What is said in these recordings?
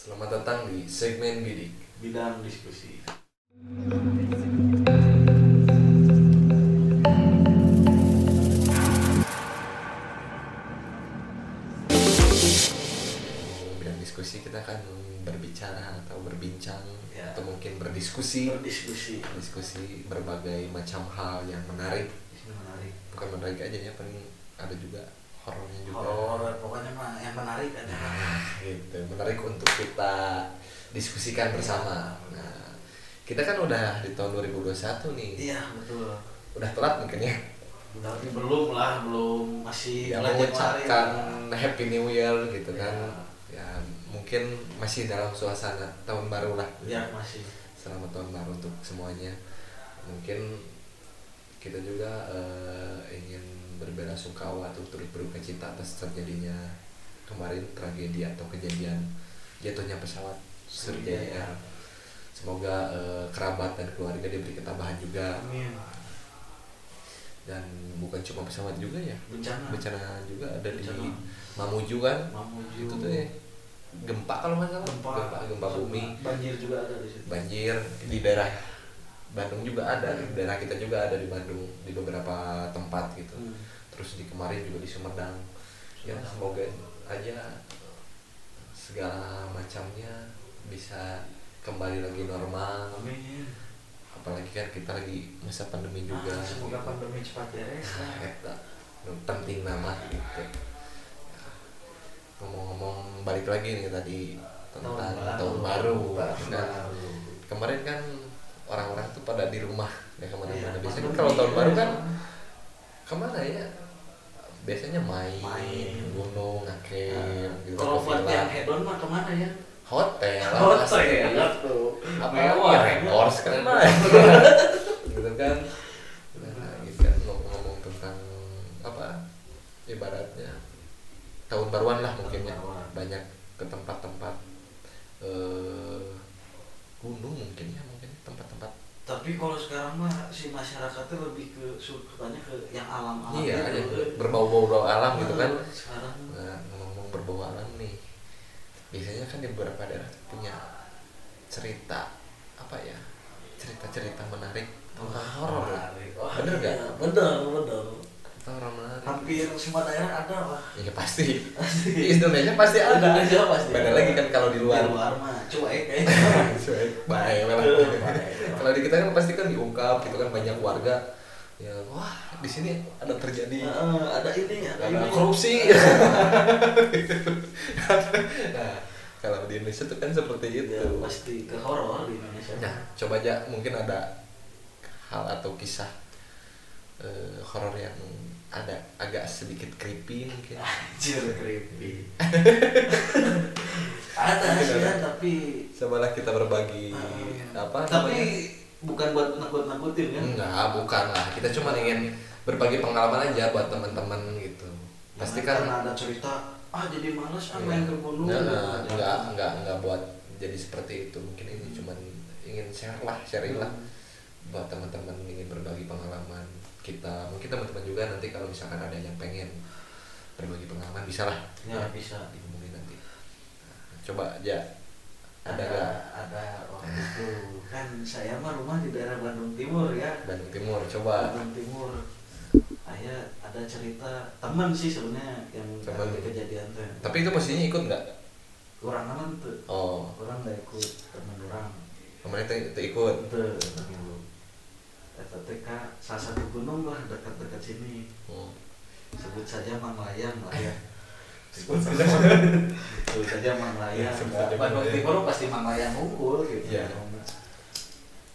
Selamat datang di segmen bidik. bidang diskusi. Bidang diskusi kita akan berbicara atau berbincang Ya. atau mungkin berdiskusi, Berdiskusi. diskusi berbagai macam hal yang menarik. Menarik. Bukan menarik aja ya, paling ada juga horornya juga. Horor pokoknya mah yang menarik ada. Nah, gitu. Menarik untuk kita diskusikan bersama. Nah, kita kan udah di tahun 2021 nih. Iya betul. Udah telat mungkin ya. Tapi belum lah, belum masih Ya mengucapkan Januari. Happy New Year gitu kan. Ya. Ya, mungkin masih dalam suasana tahun baru lah. Ya masih. Selamat tahun baru untuk semuanya. Mungkin kita juga eh, ingin berbela sungkawa atau turut berduka cita atas terjadinya kemarin tragedi atau kejadian jatuhnya pesawat Sriwijaya Air. Semoga eh, kerabat dan keluarga diberi ketabahan juga Amin. dan bukan cuma pesawat juga ya Bencana. bencana juga ada di Bencana. Mamuju kan Mamuju. itu tuh ya gempa kalau nggak salah Gempa. gempa, gempa bumi Banjir juga ada di situ. banjir di daerah Bandung juga ada di daerah kita juga ada di Bandung di beberapa tempat gitu Hmm. terus di kemarin juga di Sumedang ya semoga aja segala macamnya bisa kembali lagi normal Amin. apalagi kan kita lagi masa pandemi juga Ah, semoga gitu. pandemi cepat beres. Nah, nu penting nama gitu Ya. ngomong-ngomong balik lagi nih tadi tentang tahun, baru, Tahun Nah, baru. kemarin kan orang-orang tuh pada di rumah ya ke mana-mana Iya, biasanya kalau tahun baru kan ke mana ya? Biasanya main, Main. gunung ngake gitu Kalau buat yang hedon mah ke mana ya? hotel lah Hotel pasti. ya, tuh. apa? Mewah. ya rekors kan. Gitu kan. Nah. Gitu kan ngomong-ngomong tentang apa ibaratnya. Tahun baruan lah mungkin ya. banyak ke tempat-tempat eh gunung mungkin ya Tapi kalau sekarang mah si masyarakatnya lebih ke sukanya ke yang alam-alam. iya gitu. ada berbau-bau alam gitu kan Nah, Sekarang nah, ngomong-ngomong berbau alam nih biasanya kan di beberapa daerah punya cerita apa ya cerita-cerita menarik tentang horor. Wah, Bener nggak? Bener, bener. Menarik Hampir semua daerah ada lah. Iya pasti. Di Indonesia pasti ada. Indonesia pasti Beda lagi kan kalau di luar. Di luar mah cuek kayaknya. Cuek, Baik. Kalau di kita kan pasti kan diungkap gitu kan banyak warga ya wah di sini ada terjadi Heeh, ada ini, ada, ada ini. korupsi. nah, kalau di Indonesia tuh kan seperti itu. Ya, pasti ke horor di Indonesia. Nah, coba aja mungkin ada hal atau kisah eh, horor yang ada agak sedikit creepy mungkin. Anjir creepy. ada sih ya, tapi Cobalah kita berbagi Ah. apa tapi namanya? bukan buat nakut-nakutin ya. Enggak, bukan lah. Kita cuma ingin berbagi pengalaman aja buat teman-teman gitu. Pasti kan Karena ada cerita ah jadi males ah Iya. main ke gunung. Nah, gitu. enggak, enggak, enggak buat jadi seperti itu. Mungkin ini cuma ingin share lah, sharing lah buat teman-teman ingin berbagi pengalaman kita. Mungkin teman-teman juga nanti kalau misalkan ada yang pengen berbagi pengalaman bisa lah Ya bisa. dihubungin nanti. Nah, coba aja ada Ada ada waktu itu kan saya mah rumah di daerah Bandung Timur ya. Bandung Timur coba Bandung Timur. Ayah ada cerita teman sih sebenarnya yang Teman. ada kejadian tuh. tapi itu posisinya ikut nggak Kurang aman tuh. oh Orang nggak ikut teman orang. kemarin itu, ikut Betul. Eta teh ka salah satu gunung lah dekat-dekat sini. oh. Sebut saja Manglayang lah ya. Sebut saja Sebut saja Manglayang. Bandung. Timur pasti Manglayang unggul gitu. Iya.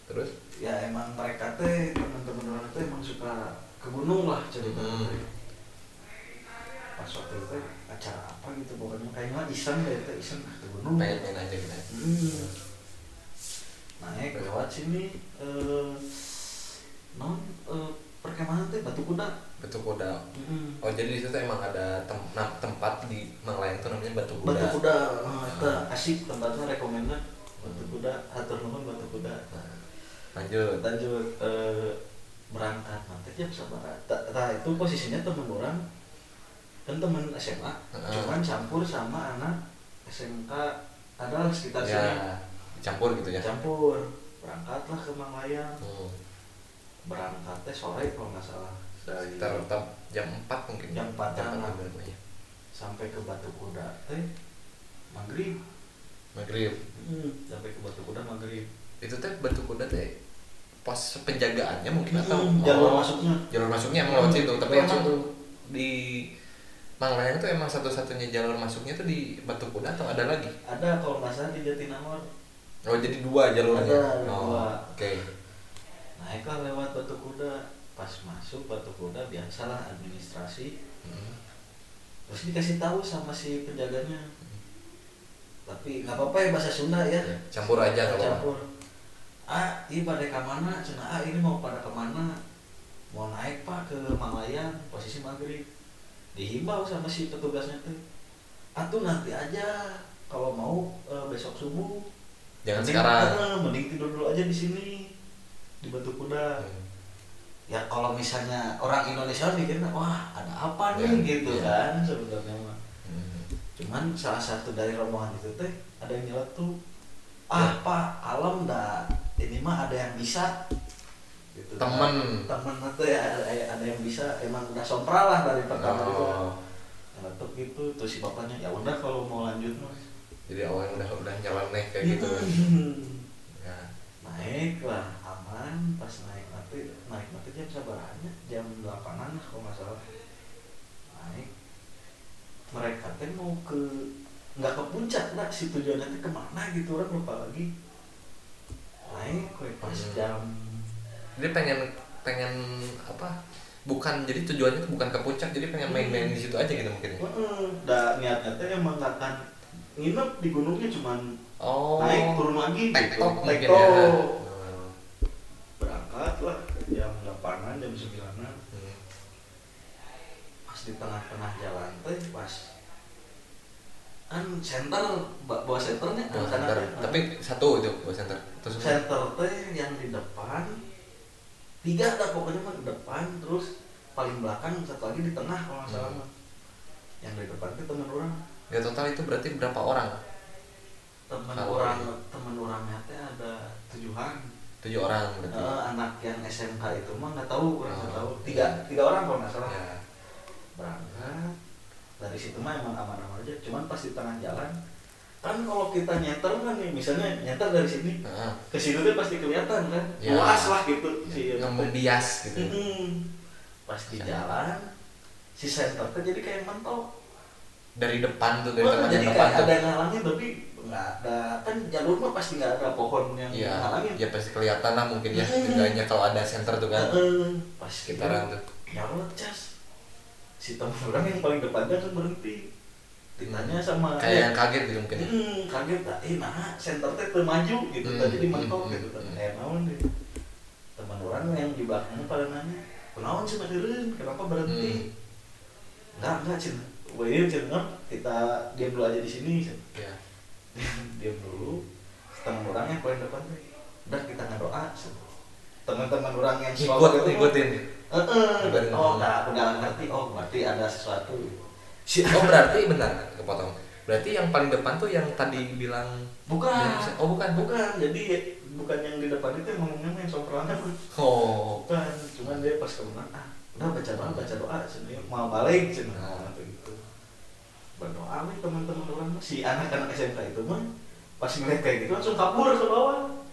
terus Ya emang mereka teh teman-teman orang teh emang suka ke gunung lah cerita Hmm. Pas waktu itu acara apa gitu pokoknya kayaknya iseng deh teh iseng ke gunung. main-main aja gitu Hmm. Naik lewat sini eh non eh, perkemahan teh Batu Kuda. batu kuda Hmm. oh jadi di situ emang ada tem- nam- tempat di Manglayang itu namanya batu kuda Batu Kuda, nah, itu asik tempatnya rekomendnya Batu Kuda, atur nuhun Batu Kuda. Nah, lanjut Lanjut eh, berangkat nanti jam sabar. Nah, itu posisinya temen orang kan temen SMA, Heeh. cuman campur sama anak SMK ada sekitar sini ya campur gitu ya campur berangkatlah ke Manglayang hmm. Berangkatnya sore kalau nggak salah dari sekitar tetap jam 4 mungkin Jam 4 jam -an. 4 berapa ya sampai ke Batu Kuda teh maghrib maghrib sampai ke Batu Kuda maghrib itu teh batu kuda teh pos penjagaannya mungkin atau Hmm, jalur oh, masuknya jalur masuknya emang lewat Hmm, situ tapi emang situ. di Manglayang tuh emang satu-satunya jalur masuknya tuh di Batu Kuda atau ada lagi? ada kalau nggak salah di Jatinangor Oh jadi dua jalurnya. Ada, ada oh, dua. Oke. Naiklah lewat Batu Kuda pas masuk Batu Kuda biasalah administrasi. Hmm. terus dikasih tahu sama si penjaganya. Tapi nggak apa-apa ya bahasa Sunda ya. Ya, Campur aja apa-apa. campur. Ah ini pada ke mana cina ah ini mau pada ke mana mau naik pak ke Malayang posisi maghrib. Dihimbau sama si petugasnya tuh. Atuh nanti aja. Kalau mau eh, besok subuh. Jangan Mending- sekarang. mending tidur dulu aja di sini Batu Kuda Hmm. ya kalau misalnya orang Indonesia mikirnya wah ada apa nih Ya, gitu iya. kan sebenarnya mah Hmm. cuman salah satu dari rombongan itu teh ada yang nyelot tuh Ya. ah pak alam dah ini mah ada yang bisa gitu Temen. temen tuh ya ada, ada yang bisa emang udah sompral lah dari pertama itu Oh. nyeletuk gitu terus si bapaknya ya udah kalau mau lanjut mah Jadi awalnya udah udah nyeleneh kayak gitu. Ya. naik lah aman pas naik nanti naik nanti jam sabarannya jam delapanan kalau nggak salah naik mereka teh mau ke nggak ke puncak lah si tujuannya teh ke mana gitu orang lupa lagi naik we, pas Hmm. jam Jadi pengen pengen apa? Bukan jadi tujuannya tuh bukan ke puncak, jadi pengen main-main di situ aja gitu mungkin. ya? Heeh, da niatnya teh emang nggak akan nginep di gunungnya cuman Oh. naik turun lagi gitu Tektok mungkin Tektok. ya. Hmm. berangkat lah jam delapanan jam sembilanan Hmm. pas di tengah-tengah jalan teh pas kan center ba- bawa senternya kan center. ada. Tapi satu itu bawa center. Terus center teh yang di depan tiga ada pokoknya mah di depan terus paling belakang satu lagi di tengah kalau nggak salah Hmm. yang di depan itu teman orang ya total itu berarti berapa orang? teman orang teman orangnya teh ada tujuan Tujuh orang berarti. Eh, anak yang SMK itu mah nggak tahu orang nggak Oh. tahu tiga tiga orang kalau nggak salah Ya. Berangkat dari situ mah emang aman-aman aja cuman pas di tengah jalan kan kalau kita nyeter kan nih misalnya nyeter dari sini Heeh. ke situ tuh pasti kelihatan kan Ya. luas lah gitu si Yang membias gitu. Mm-mm. pas di jalan si center tuh jadi kayak mentok Dari depan tuh dari tempat jadi yang kayak depan tuh. ada ngalangin tapi nggak ada kan jalur mah pasti nggak ada pohon yang Iya, ngalangin ya pasti kelihatan lah mungkin ya. Hmm. Bedanya kalau ada center tuh kan. Pas Sekitaran tuh. nyalot cas si temen orang yang paling depan kan berhenti ditanya sama Kayak yang kaget gitu mungkin. ya. Hmm, kaget tak, eh nah, center teh maju gitu, Hmm, tadi di mentok hmm, gitu, hmm, hmm. kayak naon deh. Teman orang yang di belakangnya pada nanya, kenaon sih madireun, kenapa berhenti? Hmm. Enggak, enggak cina, wah cina, kita diam dulu aja di sini, cina. Ya. diam dulu. Teman orang yang paling depan udah kita ngadoa, cina. Teman-teman orang yang Ikut gitu, Heeh. Ibarat Oh, ngomong. udah udah ngerti, oh berarti ada sesuatu. Si Oh berarti benar kepotong. Berarti yang paling depan tuh yang tadi bilang bukan, Oh bukan, bukan, jadi bukan yang di depan itu yang ngomongnya yang soprano Oh. bukan cuman dia pas kemenang ah udah baca doa baca doa sini mau balik cina Oh. gitu berdoa nih teman-teman orang si anak-anak SMK itu mah pas ngeliat kayak gitu langsung kabur ke bawah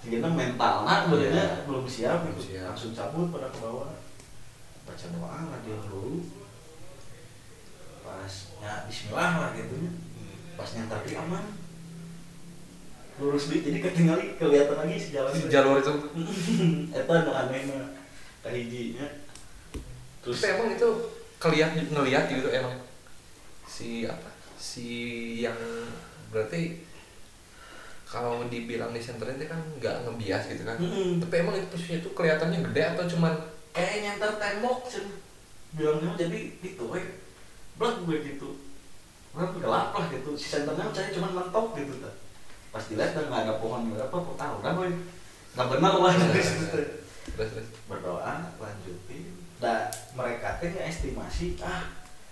jadi mental nah sebenarnya Iya. belum siap Belum gitu siap. langsung cabut pada ke bawah baca doa lah dia dulu pas ya Bismillah lah gitu pas nyantari aman lurus di jadi ketinggali kelihatan lagi si jalan Si jalur itu. Eta nu aneh mah kahijinya. Terus Terus emang itu kelihat ngelihat gitu emang si apa si yang berarti kalau dibilang di center itu kan nggak ngebias gitu kan Mm-mm. tapi emang itu posisinya itu kelihatannya gede atau cuman kayak nyantar tembok cen. Bilangnya jadi gitu we. Blak gue gitu. Orang gelap lah gitu. Si senternya saya cuma mentok gitu ta. Pas dilihat dan nggak ada pohon nggak apa tahu udah we. Nggak benar lah terus terus berdoa lanjutin dan mereka teh estimasi ah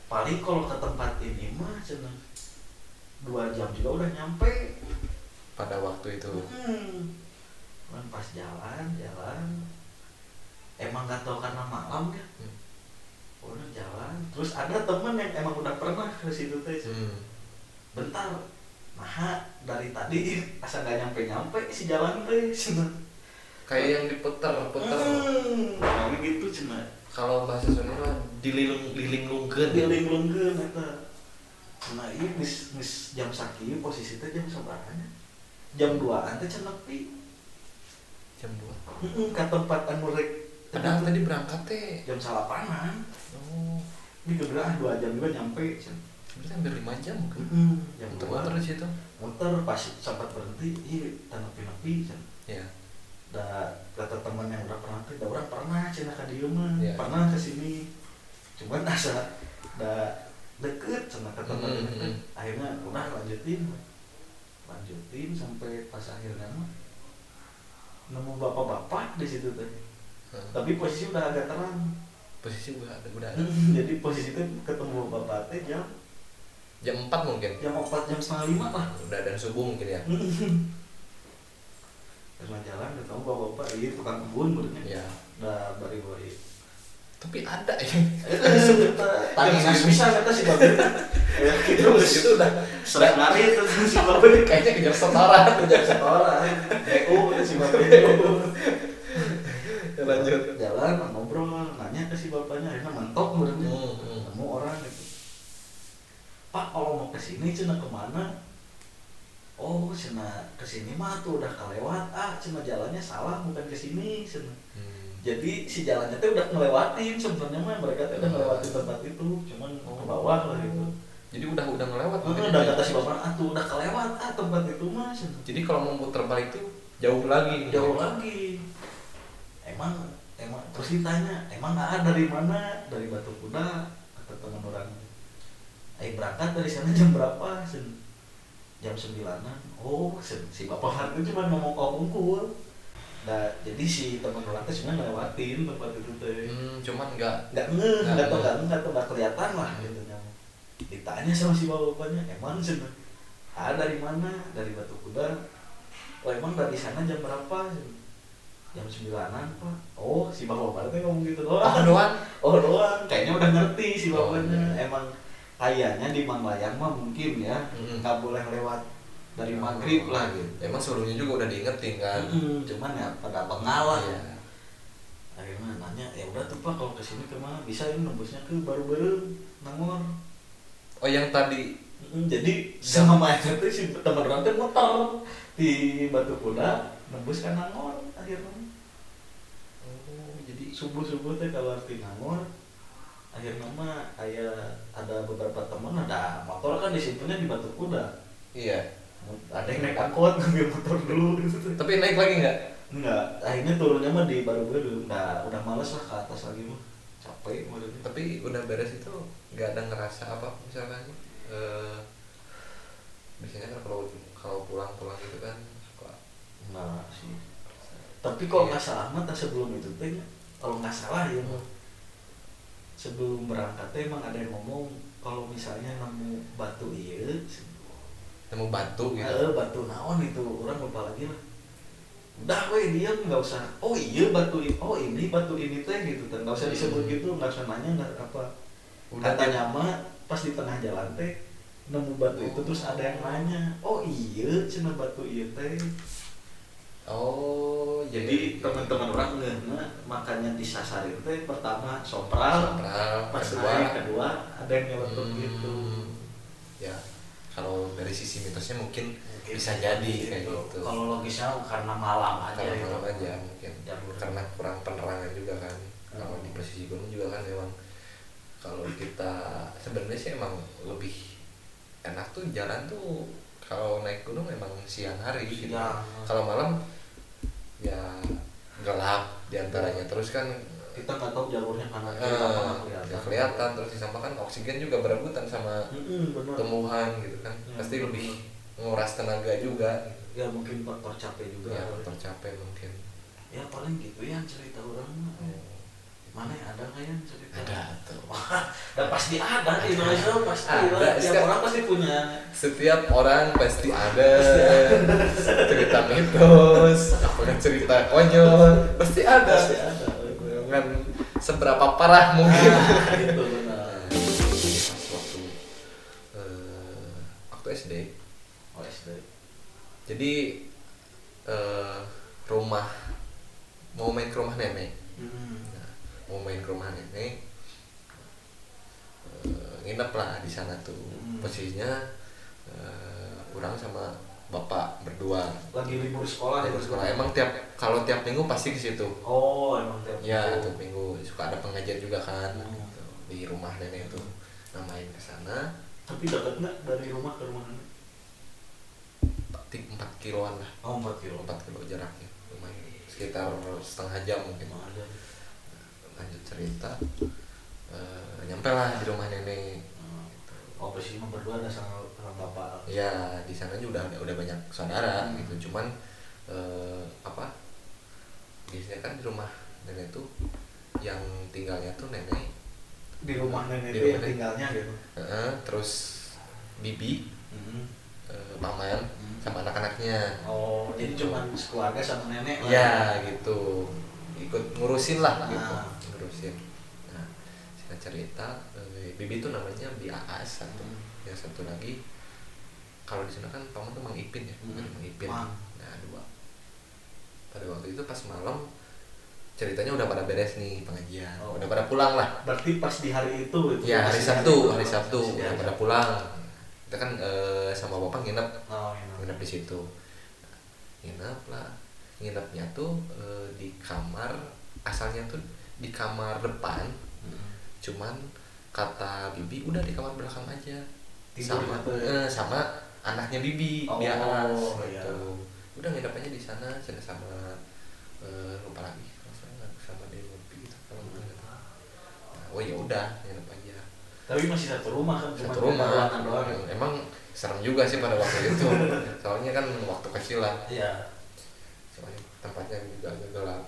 paling kalau ke tempat ini mah cenah dua jam juga udah nyampe pada waktu itu hmm. Cuman pas jalan jalan emang nggak tahu karena malam ya Hmm. udah jalan terus ada temen yang emang udah pernah ke situ teh hmm. bentar nah dari tadi asa nggak nyampe nyampe si jalan teh cina kayak yang diputer puter hmm. nah, gitu cina kalau bahasa Sunda mah dililing liling lungkeun Biling lengkeun eta. Nah, ieu geus geus jam sakieu posisi teh jam sabaranya? Jam 2-an teh cenah nepi. jam 2 Heeh, ka tempat anu rek padahal tadi berangkat teh jam salapanan. oh Ini kebetulan 2 jam juga nyampe. cenah. berarti hampir lima jam kan Heeh, jam 2. di situ Muter pas sempat berhenti, ieu teh nepi-nepi cenah. ya Da kata teman yang udah pernah teh, da urang pernah cenah ka dieu mah, Iya. pernah ke sini. Cuman asa da deket cenah kata teman Hmm, deket. hmm. Akhirnya udah lanjutin. Lanjutin sampai pas akhirnya mah nemu bapak-bapak di situ teh. Hmm. Tapi posisi udah agak terang. posisi udah ada udah ada Jadi posisi itu ketemu bapak teh jam jam 4 mungkin jam 4 jam setengah lima lah. udah dan subuh mungkin ya Karena jalan ketemu bapak-bapak, iya tukang kebun berarti. ya Udah bari-bari. Tapi ada ya Tadi nggak bisa kata si bapak. Ya gitu itu udah sering lari itu si bapak. kayaknya kejar setoran Udah setoran. BU si bapak. lanjut Jalan ngobrol, nanya ke si bapaknya, akhirnya mentok berarti. Hmm, hmm. Ketemu orang gitu. Pak kalau mau ke sini cina ke mana? Oh, cina ke sini mah tuh udah kelewat. Ah, cina jalannya salah, bukan ke sini. Cina. Hmm. Jadi si jalannya tuh udah ngelewatin sebenarnya mah mereka tuh udah ngelewatin tempat itu, cuman ke bawah lah gitu. jadi udah udah ngelewat Oh, udah kata si bapak, ah tuh udah kelewat ah tempat itu mah. Jadi kalau mau putar balik tuh jauh lagi Jauh lagi. Emang emang terus ditanya, emang ah dari mana? Dari Batu Kuda kata teman orang. Ayo berangkat dari sana jam berapa? Sen? Jam sembilanan. Oh, sen. si bapak itu cuma ngomong unggul. Nah, jadi si teman orang teh cuma ngelewatin tempat itu teh. hmm, cuman nggak Nggak ngeh, Nggak tau nggak nggak tau nggak kelihatan lah gitu nya. Ditanya sama si bapak-bapaknya, emang sen? Ah dari mana? Dari Batu Kuda. Oh emang dari sana jam berapa? Jam sembilanan pak. Oh si bapak-bapak teh ngomong gitu doang. apa doang Oh doang, kayaknya udah ngerti si Oh, bapaknya. iya. Emang kayaknya di Manglayang mah mungkin ya Mm-mm. nggak boleh lewat dari maghrib lah gitu. emang sebelumnya juga udah diingetin kan Mm-mm, cuman ya pada pengalah. Iya. Akhirnya nanya, ya udah tuh pak kalau ke sini ke mana bisa ini nembusnya ke baru-baru Nangor. oh yang tadi Mm, jadi sama macam tuh si teman orang teh muter di Batu Kuda nembus ke Nangor akhirnya. oh jadi subuh subuh teh kalau arti Nangor akhirnya mah kayak ada beberapa teman ada motor kan disimpannya di Batu Kuda iya ada yang naik angkot ngambil motor dulu. Tapi naik lagi nggak? Enggak akhirnya turunnya mah di baru baru udah udah males lah ke atas lagi mah. Capek maksudnya tapi udah beres itu nggak ada ngerasa apa misalkan eh biasanya kan kalau kalau pulang-pulang gitu kan suka. Enggak sih. Tapi kalau Iya. nggak salah mah sebelum itu teh kalau nggak salah ya mah sebelum berangkat emang ada yang ngomong kalau misalnya nemu batu iya nemu batu gitu. Eh, batu naon itu orang lupa lagi lah. Udah weh diam nggak usah oh iya batu ini oh ini batu ini teh gitu kan nggak usah disebut Hmm. gitu nggak usah nanya nggak apa. Udah katanya mah pas di tengah jalan teh nemu batu itu terus ada yang nanya oh iya cina batu iya teh. Oh jadi teman-teman orang nggak makanya disasarin teh pertama sopral Sopral, pas kedua. naik kedua ada yang nyeletuk Hmm, gitu ya kalau dari sisi mitosnya mungkin bisa jadi kayak gitu. Kalau logisnya karena malam aja kalau gitu. malam aja mungkin. Jalur. karena kurang penerangan juga kan. Kalau di posisi gunung juga kan memang kalau kita sebenarnya sih emang lebih enak tuh jalan tuh kalau naik gunung emang siang hari gitu. Kalau malam ya gelap di antaranya. Terus kan kita nggak tahu jalurnya kanan eh, apa nggak kelihatan. kelihatan terus disampaikan oksigen juga berebutan sama Mm-mm, benar. tumbuhan gitu kan. Ya, pasti benar. lebih nguras tenaga juga. Ya mungkin faktor capek juga ya faktor capek mungkin. Ya paling gitu ya cerita orang mah. Oh. mana ada nggak ya cerita? Ada tuh. Dan pasti ada di Indonesia pasti Ada. lah. Tiap Setiap- orang pasti punya. setiap orang pasti ada. Cerita mitos apakah cerita konyol pasti ada. Pasti ada seberapa parah mungkin. Ah, itu benar. Waktu eh, waktu SD oh SD jadi eh, rumah mau main ke rumah nenek. Hmm. Nah, mau main ke rumah nenek eh, nginep lah di sana tuh. Hmm. posisinya eh, orang sama bapak berdua. Lagi libur sekolah libur sekolah. Emang tiap kalau tiap minggu pasti ke situ. Oh emang tiap ya minggu. tiap minggu. Suka ada pengajian juga kan Hmm. gitu, di rumah nenek tuh nah main ke sana. Tapi dekat nggak dari rumah ke rumah nenek? Tik empat kiloan lah. Oh 4 kilo. Empat kilo jaraknya. Lumayan. Sekitar setengah jam mungkin. Ada lanjut cerita. Eh, nyampe lah di rumah nenek. Hmm. oh posisi berdua ada sama sama bapak? Ya di sana juga udah udah banyak saudara Hmm. gitu. Cuman eh, apa? Biasanya kan di rumah nenek tuh yang tinggalnya tuh nenek di rumah nenek Di rumah nenek. tinggalnya gitu eh, terus bibi Hmm. eh, paman Hmm. sama anak-anaknya oh jadi cuman sekeluarga sama nenek lah ya gitu ikut ngurusin lah gitu Ah. ngurusin nah singkat cerita eh, bibi tuh namanya Bi Aas satu Hmm. yang satu lagi kalau di sana kan paman tuh Mang Ipin ya bukan Mang Ipin Mang. nah dua pada waktu itu pas malam ceritanya udah pada beres nih pengajian. Oh. udah pada pulang lah. Berarti pas di hari itu itu ya hari Sabtu itu. hari Sabtu. Di udah hari pada pulang. Kita kan eh, sama bapak nginep. Oh iya nginep di situ. Nginep lah. Nginepnya tuh eh, di kamar asalnya tuh di kamar depan. Hmm. cuman kata bibi udah di kamar belakang aja. Tidur sama ya? eh, sama anaknya bibi Oh, dia alas iya. gitu. Udah nginep aja di sana sama eh, lupa lagi kalau saya nggak sama dia ngopi gitu kalau nggak salah. nah, oh ya udah nginep aja. Tapi masih satu rumah kan cuma satu rumah. doang Hmm, emang serem juga sih pada waktu itu. Soalnya kan waktu kecil lah. Iya. Soalnya tempatnya juga agak gelap.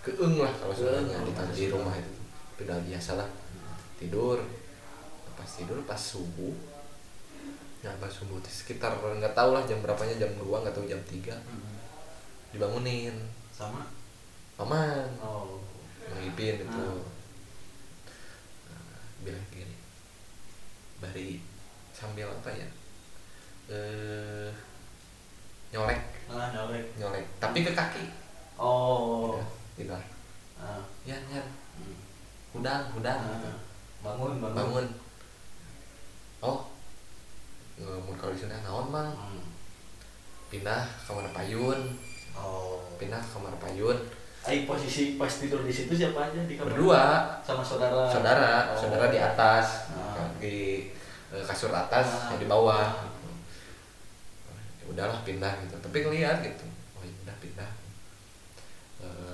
Keeng lah kalau sebenarnya di, di rumah itu. Tapi udah biasa lah. Tidur. Pas tidur pas subuh. Ya pas subuh sekitar nggak tahu lah jam berapanya jam 2 nggak tahu jam 3 Hmm. dibangunin. Sama? Paman. Oh. Mang Ipin itu Ah. Bilang gini bari sambil apa ya? Eh nyolek. Ah nyolek. Nyolek tapi ke kaki. Oh. Gitu lah. Ah. Ya ya Hmm. udang udang gitu. Ah. bangun bangun. Bangun. Oh ngomong kalau di sana naon mang Hmm. pindah kamar payun. Oh. Pindah kamar payun Ai posisi pas tidur di situ siapa aja di kamar? berdua sama saudara. saudara Oh. saudara di atas Ah. di eh, kasur atas Ah. yang di bawah ya udahlah pindah gitu tapi ngeliat gitu oh ya udah pindah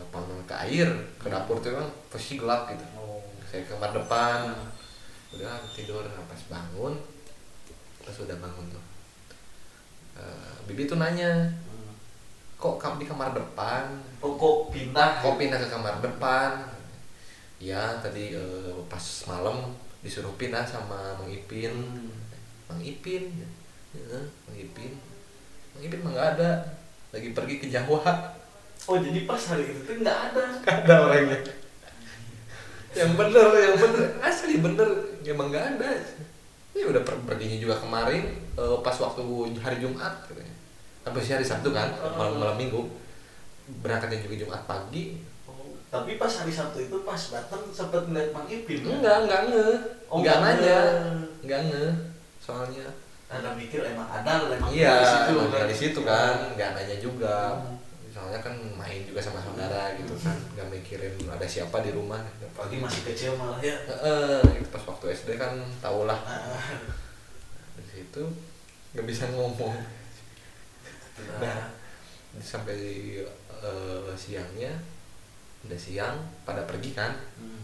panggil ke air ke dapur tuh kan posisi gelap gitu Oh. saya ke kamar depan Ah. udah tidur nah, pas bangun pas udah bangun tuh Eh, bibi tuh nanya. Kok kamu di kamar depan? Oh, kok pindah? kok pindah ke kamar depan? Ya tadi eh, pas malam disuruh pindah sama Mang Ipin. Hmm. Mang Ipin? Ya, Mang Ipin. Mang Ipin mah nggak ada. Lagi pergi ke Jawa. Oh, jadi pas hari itu tuh nggak ada. nggak ada orangnya. Yang bener yang bener. Asli bener. Emang nggak ada. Ya udah per perginya juga kemarin eh, pas waktu hari Jumat katanya tapi sih hari Sabtu kan malam malam minggu. Berangkatnya juga Jumat pagi. Oh, tapi pas hari Sabtu itu pas datang sempat ngeliat Mang Ipin. kan? enggak enggak nge. Oh, enggak nggak nanya. enggak nge soalnya. Ada mikir emang ada emang iya di situ emang kan. di situ kan. Enggak nanya juga. Hmm. soalnya kan main juga sama saudara gitu kan. Nggak mikirin ada siapa di rumah. Pagi masih kecil malah ya. Heeh, itu pas waktu SD kan tau lah Ah, di situ nggak bisa ngomong Nah, Nah, sampai eh, siangnya udah siang pada pergi kan hmm.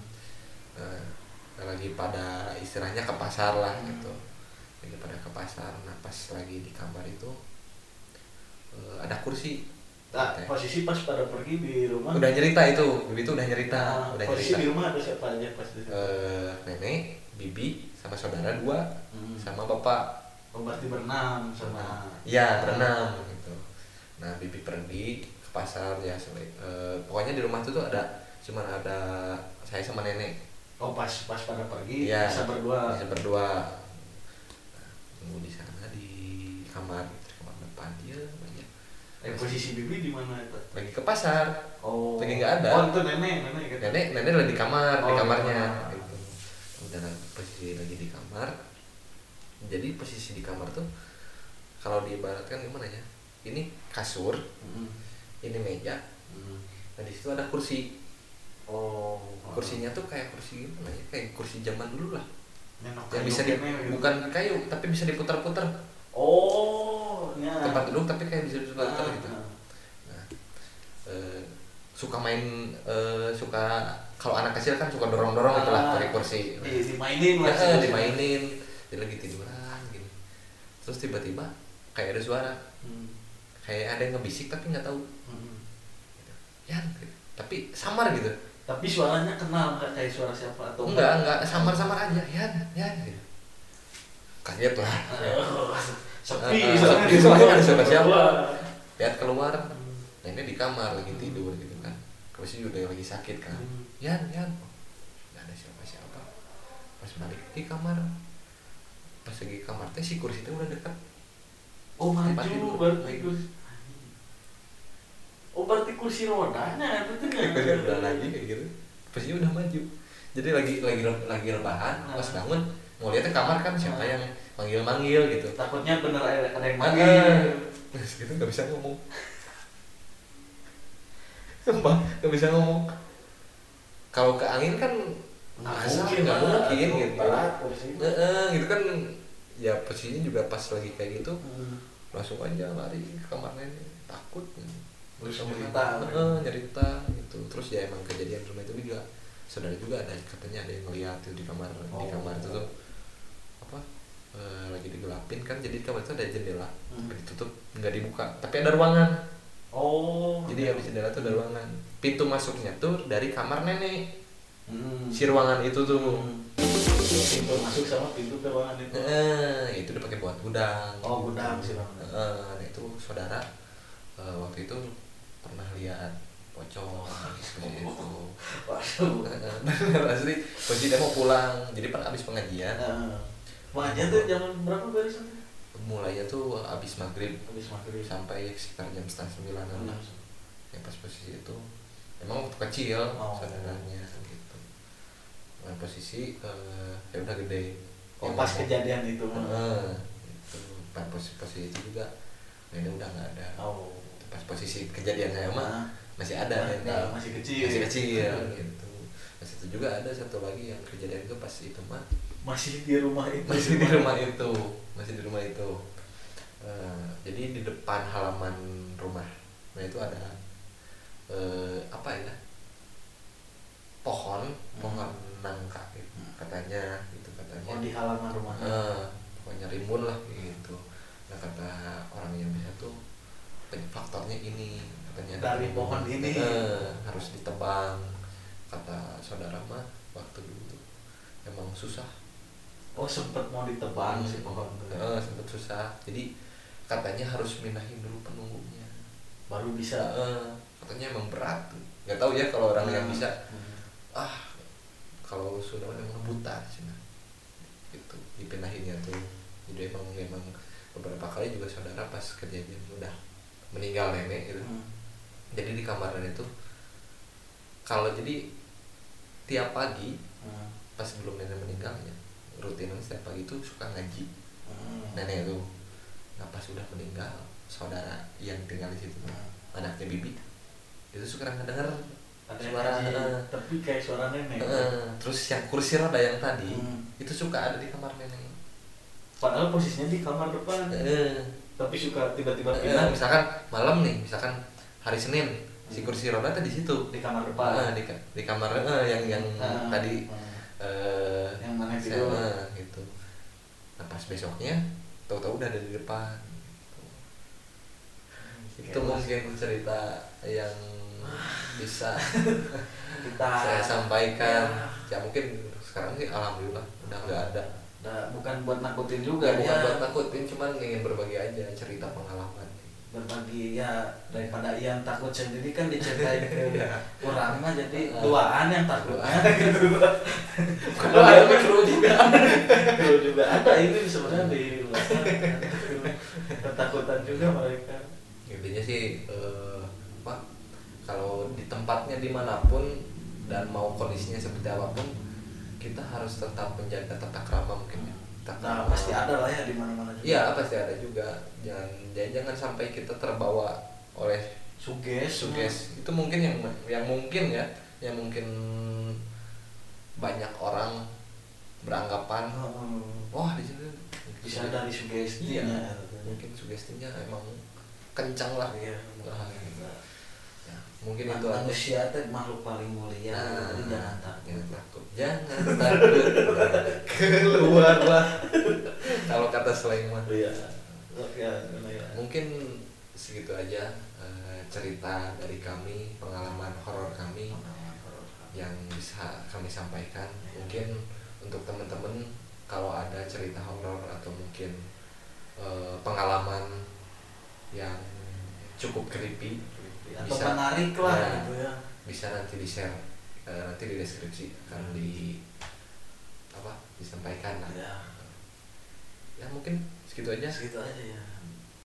Eh, lagi pada istilahnya ke pasar lah Hmm. gitu lagi pada ke pasar nah pas lagi di kamar itu eh, ada kursi Nah, posisi pas pada pergi di rumah. udah nyerita itu bibi tuh udah nyerita Nah, udah posisi nyerita di rumah ada siapa aja pas di situ? Eh, nenek bibi sama saudara dua Hmm. sama bapak Oh, berarti berenam sama. Iya berenam gitu. Nah bibi pergi ke pasar ya eh, pokoknya di rumah tuh tuh ada cuman ada saya sama nenek Oh, pas pas pada pergi Iya. bisa berdua. bisa berdua. Nah, tunggu di sana di kamar di kamar depan dia banyak Eh, posisi bibi di mana itu? lagi ke pasar Oh. Lagi nggak ada. Oh, itu nenek, nenek gitu. nenek nenek lagi di kamar di Oh, kamarnya di kamar. gitu. udah posisi lagi di kamar jadi posisi di kamar tuh kalau diibaratkan gimana ya ini kasur Hmm. ini meja Hmm. nah di situ ada kursi Oh. kursinya tuh kayak kursi gimana ya kayak kursi zaman dulu lah Nenok yang bisa di, gitu. bukan kayu tapi bisa diputar-putar Oh, ya. tempat duduk tapi kayak bisa diputar-putar Ah, gitu ah. nah, eh, suka main eh, suka kalau anak kecil kan suka dorong-dorong gitu lah Ah, pakai kursi Di, dimainin lah. Ya, dimainin dia lagi tiduran gini terus tiba-tiba kayak ada suara Hmm. kayak ada yang ngebisik tapi nggak tahu Hmm. ya gitu. tapi samar gitu Tapi suaranya kenal nggak kayak suara siapa atau enggak enggak samar-samar aja ya ya gitu. kaget lah Oh, sepi, Ah, ah, sepi, soalnya ada siapa-siapa. Keluar. lihat keluar Hmm. nenek di kamar lagi tidur gitu kan posisi udah lagi sakit kan Hmm. Yan Yan nggak ada siapa-siapa pas balik di kamar pas lagi kamar teh si kursi teh udah dekat Oh maju tidur. berarti Maju. kursi. Oh berarti kursi rodanya itu tuh nggak udah lagi kayak gitu posisinya udah maju jadi lagi lagi lagi rebahan Ah. pas bangun mau lihat ke kamar kan siapa Ah. yang manggil manggil gitu Takutnya bener ada, yang Ah, manggil. Terus gitu nggak bisa ngomong Sumpah nggak bisa ngomong kalau ke angin kan masa nggak mungkin gitu kursi. Heeh, gitu kan ya posisinya juga pas lagi kayak gitu Hmm. langsung aja lari ke kamar nenek takut Terus ibu. Heeh, nyerita gitu terus ya emang kejadian rumah itu juga saudara juga ada katanya ada yang ngeliat tuh di kamar di Oh. kamar itu tuh apa eh, lagi digelapin kan jadi di kamar itu ada jendela Hmm. ditutup nggak dibuka tapi ada ruangan Oh. jadi habis jendela tuh ada ruangan pintu masuknya tuh dari kamar nenek Hmm. si ruangan itu tuh Hmm. Pintu masuk sama pintu ke ruangan itu. eh itu udah pakai buat gudang Oh gudang sih bang. Eh, nah itu saudara eh, waktu itu pernah lihat pocong seperti itu Waduh. bener asli posisi dia mau pulang jadi pas abis pengajian Nah, Pengajian tuh jam berapa beresnya? mulainya tuh abis maghrib Habis maghrib. sampai sekitar jam setengah sembilanan lah Hmm. ya pas posisi itu emang waktu kecil Oh. saudaranya gitu nah, posisi eh, ya udah gede. Oh Ya, pas kejadian itu. Heeh, gitu. pas posisi, posisi itu juga. Nenek udah nggak ada. Oh. pas posisi kejadian saya mah Nah, masih ada nah, nenek nah, masih kecil. masih kecil gitu. Pas itu juga ada satu lagi yang kejadian itu pas itu mah. Masih di rumah itu. masih di rumah itu. Masih di rumah itu. Eh, jadi di depan halaman rumah. Nah itu ada eh, apa ya? Pohon pohon nangka gitu Hmm. katanya gitu katanya Oh di halaman rumahnya. Eh, pokoknya rimbun lah gitu nah kata orang yang bisa tuh faktornya ini katanya Dari pohon ini. Eh, harus ditebang kata saudara mah waktu tuh emang susah Oh sempet mau ditebang si pohon tuh. Eh, sempet susah jadi katanya harus minahin dulu penunggunya Baru bisa. Eh, katanya emang berat nggak tahu ya kalau orang yang Hmm. bisa Hmm. ah kalau sudah memang buta sih nah. gitu dipindahinnya tuh jadi emang memang beberapa kali juga saudara pas kejadian udah meninggal nenek gitu Hmm. jadi di kamar nenek tuh kalau jadi tiap pagi Hmm. pas belum nenek meninggalnya rutinan setiap pagi itu suka ngaji Hmm. nenek tuh nah pas udah meninggal saudara yang tinggal di situ Hmm. anaknya bibi itu suka ngedenger Ada yang suara ngaji, eh, tapi kayak suara nenek. eh, terus yang kursi roda yang tadi Hmm. itu suka ada di kamar nenek Padahal posisinya di kamar depan. Eh, Tapi suka tiba-tiba pindah misalkan malam nih misalkan hari senin si Hmm. kursi roda tadi di situ di kamar depan. Eh, di, di kamar eh, yang yang Ah, tadi hmm. eh Yang mana tidur. eh, gitu nah pas besoknya tahu-tahu udah ada di depan gitu. itu mungkin cerita yang bisa. Kita saya sampaikan. Ya, ya mungkin sekarang sih alhamdulillah udah nggak ada. Nah, bukan buat nakutin juga ya, bukan buat takutin cuman ingin berbagi aja cerita pengalaman. Berbagi ya daripada yang takut sendiri kan diceritain ke Iya. orang mah jadi duaan yang takut Kalau ada mikro juga Dulu juga ada ini sebenarnya di luar sana. ketakutan juga mereka. Intinya sih apa kalau di tempatnya di mana pun dan mau kondisinya seperti apa pun kita harus tetap menjaga tata krama mungkin ya Tata nah krama. pasti ada lah ya di mana mana juga Iya pasti ada juga jangan jangan, jangan sampai kita terbawa oleh suges suges itu mungkin yang yang mungkin ya yang mungkin banyak orang beranggapan Heeh. wah di sini bisa dari sugesti Iya. ya. mungkin sugestinya emang kencang lah Iya. Wah, gitu. Ya, mungkin itu manusia teh makhluk paling mulia. Nah, jadi jangan takut. jangan takut. Jangan takut. Keluar lah kalau kata slang mah. Iya. Ya, ya. mungkin segitu aja eh, cerita dari kami pengalaman horor kami. yang bisa kami sampaikan. Mungkin untuk teman-teman kalau ada cerita horor atau mungkin eh, pengalaman yang cukup creepy atau Bisa. menarik lah Ya. gitu ya bisa nanti di share nanti di deskripsi akan di apa disampaikan lah ya ya mungkin segitu aja segitu aja ya